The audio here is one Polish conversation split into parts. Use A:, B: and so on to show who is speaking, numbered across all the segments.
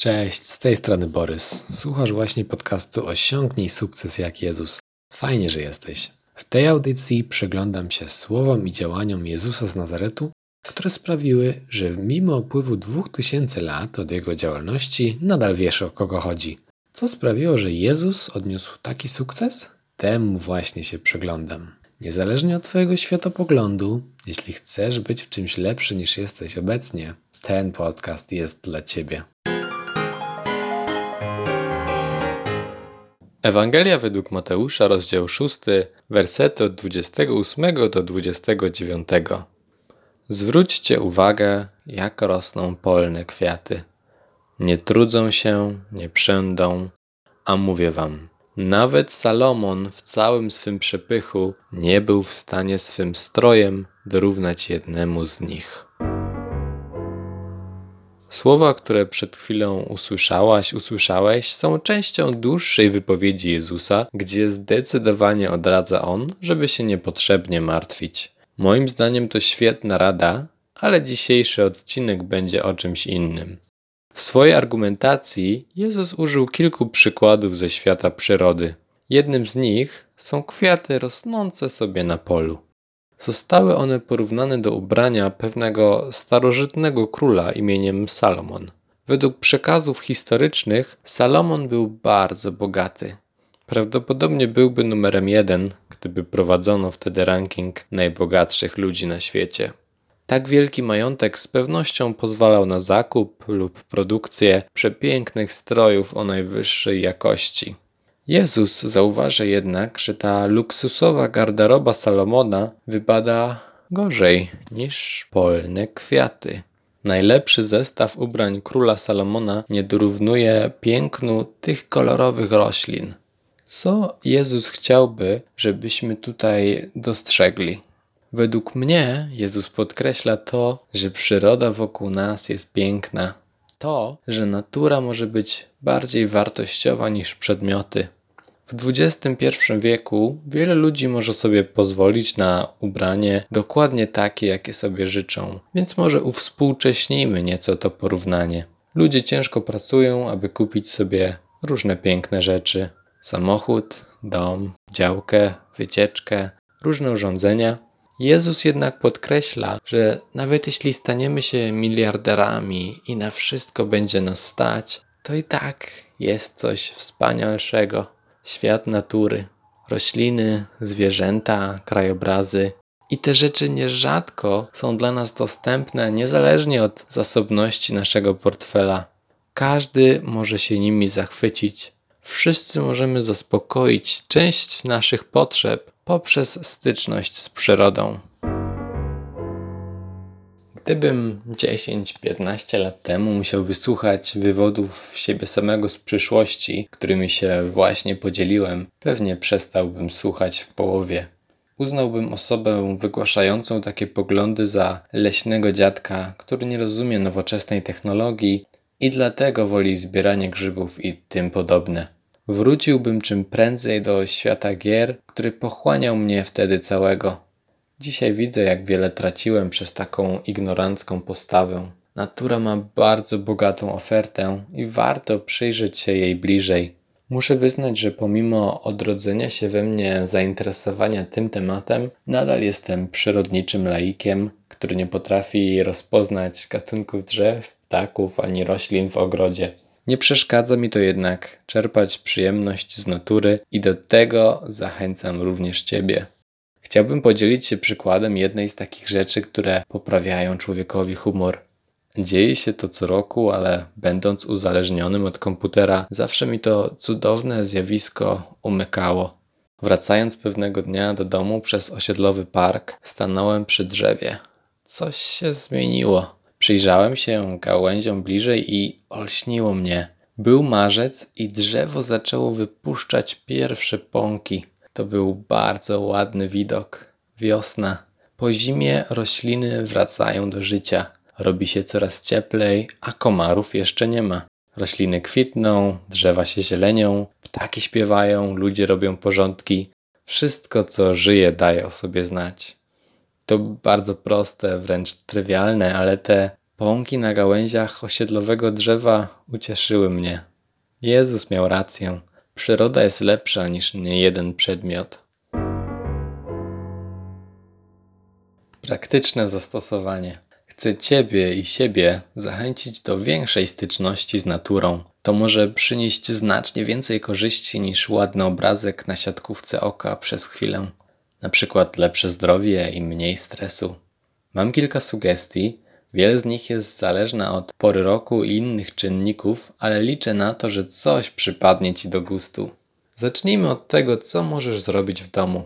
A: Cześć, z tej strony Borys. Słuchasz właśnie podcastu Osiągnij sukces jak Jezus. Fajnie, że jesteś. W tej audycji przeglądam się słowom i działaniom Jezusa z Nazaretu, które sprawiły, że mimo upływu 2000 lat od jego działalności nadal wiesz o kogo chodzi. Co sprawiło, że Jezus odniósł taki sukces? Temu właśnie się przeglądam. Niezależnie od Twojego światopoglądu, jeśli chcesz być w czymś lepszy niż jesteś obecnie, ten podcast jest dla Ciebie. Ewangelia według Mateusza, rozdział 6, wersety od 28 do 29. Zwróćcie uwagę, jak rosną polne kwiaty. Nie trudzą się, nie przędą, a mówię wam, nawet Salomon w całym swym przepychu nie był w stanie swym strojem dorównać jednemu z nich. Słowa, które przed chwilą usłyszałaś, usłyszałeś, są częścią dłuższej wypowiedzi Jezusa, gdzie zdecydowanie odradza On, żeby się niepotrzebnie martwić. Moim zdaniem to świetna rada, ale dzisiejszy odcinek będzie o czymś innym. W swojej argumentacji Jezus użył kilku przykładów ze świata przyrody. Jednym z nich są kwiaty rosnące sobie na polu. Zostały one porównane do ubrania pewnego starożytnego króla imieniem Salomon. Według przekazów historycznych Salomon był bardzo bogaty. Prawdopodobnie byłby numerem jeden, gdyby prowadzono wtedy ranking najbogatszych ludzi na świecie. Tak wielki majątek z pewnością pozwalał na zakup lub produkcję przepięknych strojów o najwyższej jakości. Jezus zauważa jednak, że ta luksusowa garderoba Salomona wypada gorzej niż polne kwiaty. Najlepszy zestaw ubrań króla Salomona nie dorównuje pięknu tych kolorowych roślin. Co Jezus chciałby, żebyśmy tutaj dostrzegli? Według mnie Jezus podkreśla to, że przyroda wokół nas jest piękna. To, że natura może być bardziej wartościowa niż przedmioty. W XXI wieku wiele ludzi może sobie pozwolić na ubranie dokładnie takie, jakie sobie życzą, więc może uwspółcześnijmy nieco to porównanie. Ludzie ciężko pracują, aby kupić sobie różne piękne rzeczy: samochód, dom, działkę, wycieczkę, różne urządzenia. Jezus jednak podkreśla, że nawet jeśli staniemy się miliarderami i na wszystko będzie nas stać, to i tak jest coś wspanialszego świat natury, rośliny, zwierzęta, krajobrazy. I te rzeczy nierzadko są dla nas dostępne niezależnie od zasobności naszego portfela. Każdy może się nimi zachwycić. Wszyscy możemy zaspokoić część naszych potrzeb poprzez styczność z przyrodą. Gdybym 10-15 lat temu musiał wysłuchać wywodów siebie samego z przyszłości, którymi się właśnie podzieliłem, pewnie przestałbym słuchać w połowie. Uznałbym osobę wygłaszającą takie poglądy za leśnego dziadka, który nie rozumie nowoczesnej technologii i dlatego woli zbieranie grzybów i tym podobne. Wróciłbym czym prędzej do świata gier, który pochłaniał mnie wtedy całego. Dzisiaj widzę, jak wiele traciłem przez taką ignorancką postawę. Natura ma bardzo bogatą ofertę i warto przyjrzeć się jej bliżej. Muszę wyznać, że pomimo odrodzenia się we mnie zainteresowania tym tematem, nadal jestem przyrodniczym laikiem, który nie potrafi rozpoznać gatunków drzew, ptaków ani roślin w ogrodzie. Nie przeszkadza mi to jednak czerpać przyjemność z natury i do tego zachęcam również Ciebie. Chciałbym podzielić się przykładem jednej z takich rzeczy, które poprawiają człowiekowi humor. Dzieje się to co roku, ale będąc uzależnionym od komputera, zawsze mi to cudowne zjawisko umykało. Wracając pewnego dnia do domu przez osiedlowy park, stanąłem przy drzewie. Coś się zmieniło. Przyjrzałem się gałęziom bliżej i olśniło mnie. Był marzec i drzewo zaczęło wypuszczać pierwsze pąki. To był bardzo ładny widok. Wiosna. Po zimie rośliny wracają do życia. Robi się coraz cieplej, a komarów jeszcze nie ma. Rośliny kwitną, drzewa się zielenią, ptaki śpiewają, ludzie robią porządki. Wszystko, co żyje, daje o sobie znać. To bardzo proste, wręcz trywialne, ale te Pąki na gałęziach osiedlowego drzewa ucieszyły mnie. Jezus miał rację. Przyroda jest lepsza niż niejeden przedmiot. Praktyczne zastosowanie. Chcę Ciebie i siebie zachęcić do większej styczności z naturą. To może przynieść znacznie więcej korzyści niż ładny obrazek na siatkówce oka przez chwilę. Na przykład lepsze zdrowie i mniej stresu. Mam kilka sugestii. Wiele z nich jest zależna od pory roku i innych czynników, ale liczę na to, że coś przypadnie Ci do gustu. Zacznijmy od tego, co możesz zrobić w domu.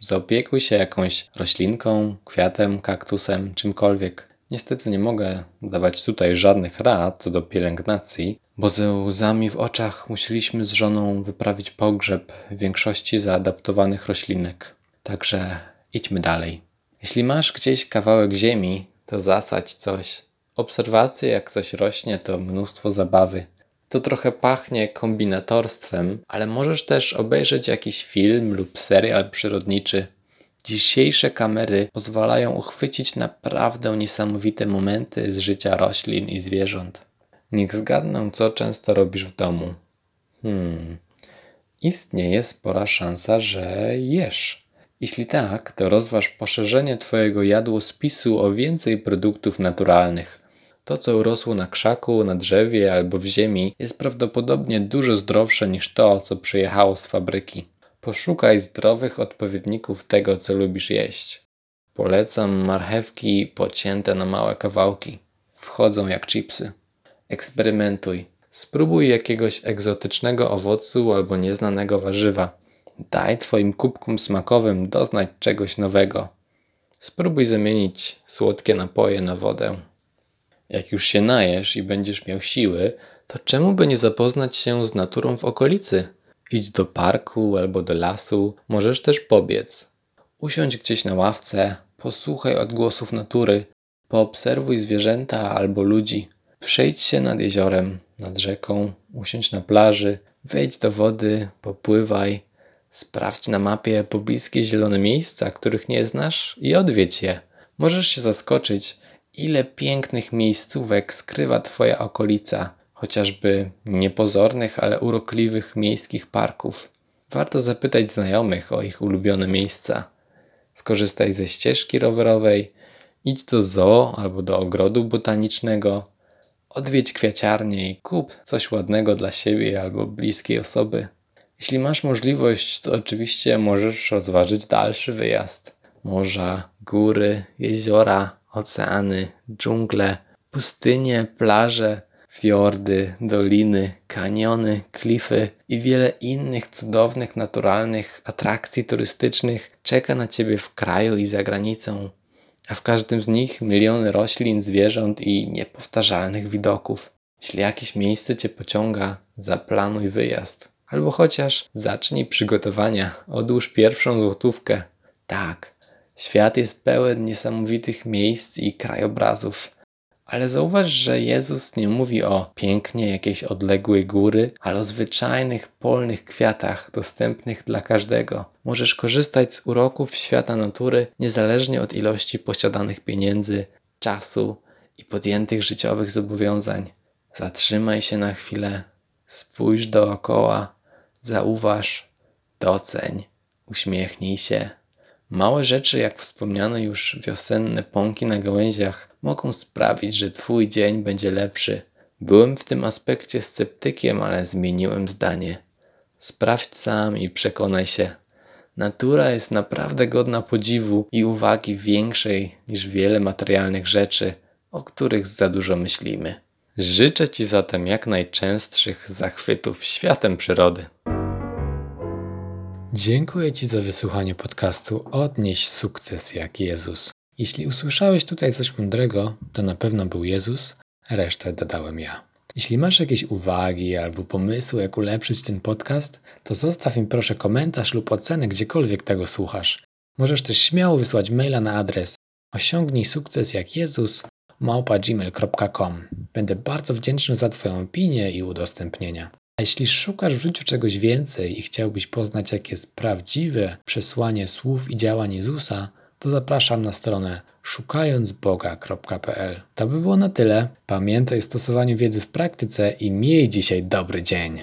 A: Zaopiekuj się jakąś roślinką, kwiatem, kaktusem, czymkolwiek. Niestety nie mogę dawać tutaj żadnych rad co do pielęgnacji, bo ze łzami w oczach musieliśmy z żoną wyprawić pogrzeb większości zaadaptowanych roślinek. Także idźmy dalej. Jeśli masz gdzieś kawałek ziemi, to zasadź coś. Obserwacje, jak coś rośnie, to mnóstwo zabawy. To trochę pachnie kombinatorstwem, ale możesz też obejrzeć jakiś film lub serial przyrodniczy. Dzisiejsze kamery pozwalają uchwycić naprawdę niesamowite momenty z życia roślin i zwierząt. Niech zgadnę, co często robisz w domu. Hmm. Istnieje spora szansa, że jesz. Jeśli tak, to rozważ poszerzenie Twojego jadłospisu o więcej produktów naturalnych. To, co urosło na krzaku, na drzewie albo w ziemi, jest prawdopodobnie dużo zdrowsze niż to, co przyjechało z fabryki. Poszukaj zdrowych odpowiedników tego, co lubisz jeść. Polecam marchewki pocięte na małe kawałki. Wchodzą jak chipsy. Eksperymentuj. Spróbuj jakiegoś egzotycznego owocu albo nieznanego warzywa. Daj Twoim kubkom smakowym doznać czegoś nowego. Spróbuj zamienić słodkie napoje na wodę. Jak już się najesz i będziesz miał siły, to czemu by nie zapoznać się z naturą w okolicy? Idź do parku albo do lasu, możesz też pobiec. Usiądź gdzieś na ławce, posłuchaj odgłosów natury, poobserwuj zwierzęta albo ludzi. Przejdź się nad jeziorem, nad rzeką, usiądź na plaży, wejdź do wody, popływaj. Sprawdź na mapie pobliskie zielone miejsca, których nie znasz i odwiedź je. Możesz się zaskoczyć, ile pięknych miejscówek skrywa Twoja okolica, chociażby niepozornych, ale urokliwych miejskich parków. Warto zapytać znajomych o ich ulubione miejsca. Skorzystaj ze ścieżki rowerowej, idź do zoo albo do ogrodu botanicznego, odwiedź kwiaciarnię i kup coś ładnego dla siebie albo bliskiej osoby. Jeśli masz możliwość, to oczywiście możesz rozważyć dalszy wyjazd. Morza, góry, jeziora, oceany, dżungle, pustynie, plaże, fiordy, doliny, kaniony, klify i wiele innych cudownych, naturalnych atrakcji turystycznych czeka na Ciebie w kraju i za granicą, a w każdym z nich miliony roślin, zwierząt i niepowtarzalnych widoków. Jeśli jakieś miejsce Cię pociąga, zaplanuj wyjazd. Albo chociaż zacznij przygotowania, odłóż pierwszą złotówkę. Tak, świat jest pełen niesamowitych miejsc i krajobrazów, ale zauważ, że Jezus nie mówi o pięknie jakiejś odległej góry, ale o zwyczajnych polnych kwiatach dostępnych dla każdego. Możesz korzystać z uroków świata natury niezależnie od ilości posiadanych pieniędzy, czasu i podjętych życiowych zobowiązań. Zatrzymaj się na chwilę, spójrz dookoła, zauważ, doceń, uśmiechnij się. Małe rzeczy, jak wspomniane już wiosenne pąki na gałęziach, mogą sprawić, że Twój dzień będzie lepszy. Byłem w tym aspekcie sceptykiem, ale zmieniłem zdanie. Sprawdź sam i przekonaj się. Natura jest naprawdę godna podziwu i uwagi większej niż wiele materialnych rzeczy, o których za dużo myślimy. Życzę Ci zatem jak najczęstszych zachwytów światem przyrody. Dziękuję Ci za wysłuchanie podcastu Odnieś sukces jak Jezus. Jeśli usłyszałeś tutaj coś mądrego, to na pewno był Jezus, resztę dodałem ja. Jeśli masz jakieś uwagi albo pomysły, jak ulepszyć ten podcast, to zostaw mi proszę komentarz lub ocenę gdziekolwiek tego słuchasz. Możesz też śmiało wysłać maila na adres osiągnij sukces jak Jezus małpa.gmail.com. Będę bardzo wdzięczny za Twoją opinię i udostępnienia. A jeśli szukasz w życiu czegoś więcej i chciałbyś poznać, jakie jest prawdziwe przesłanie słów i działań Jezusa, to zapraszam na stronę szukającboga.pl. To by było na tyle. Pamiętaj o stosowaniu wiedzy w praktyce i miej dzisiaj dobry dzień.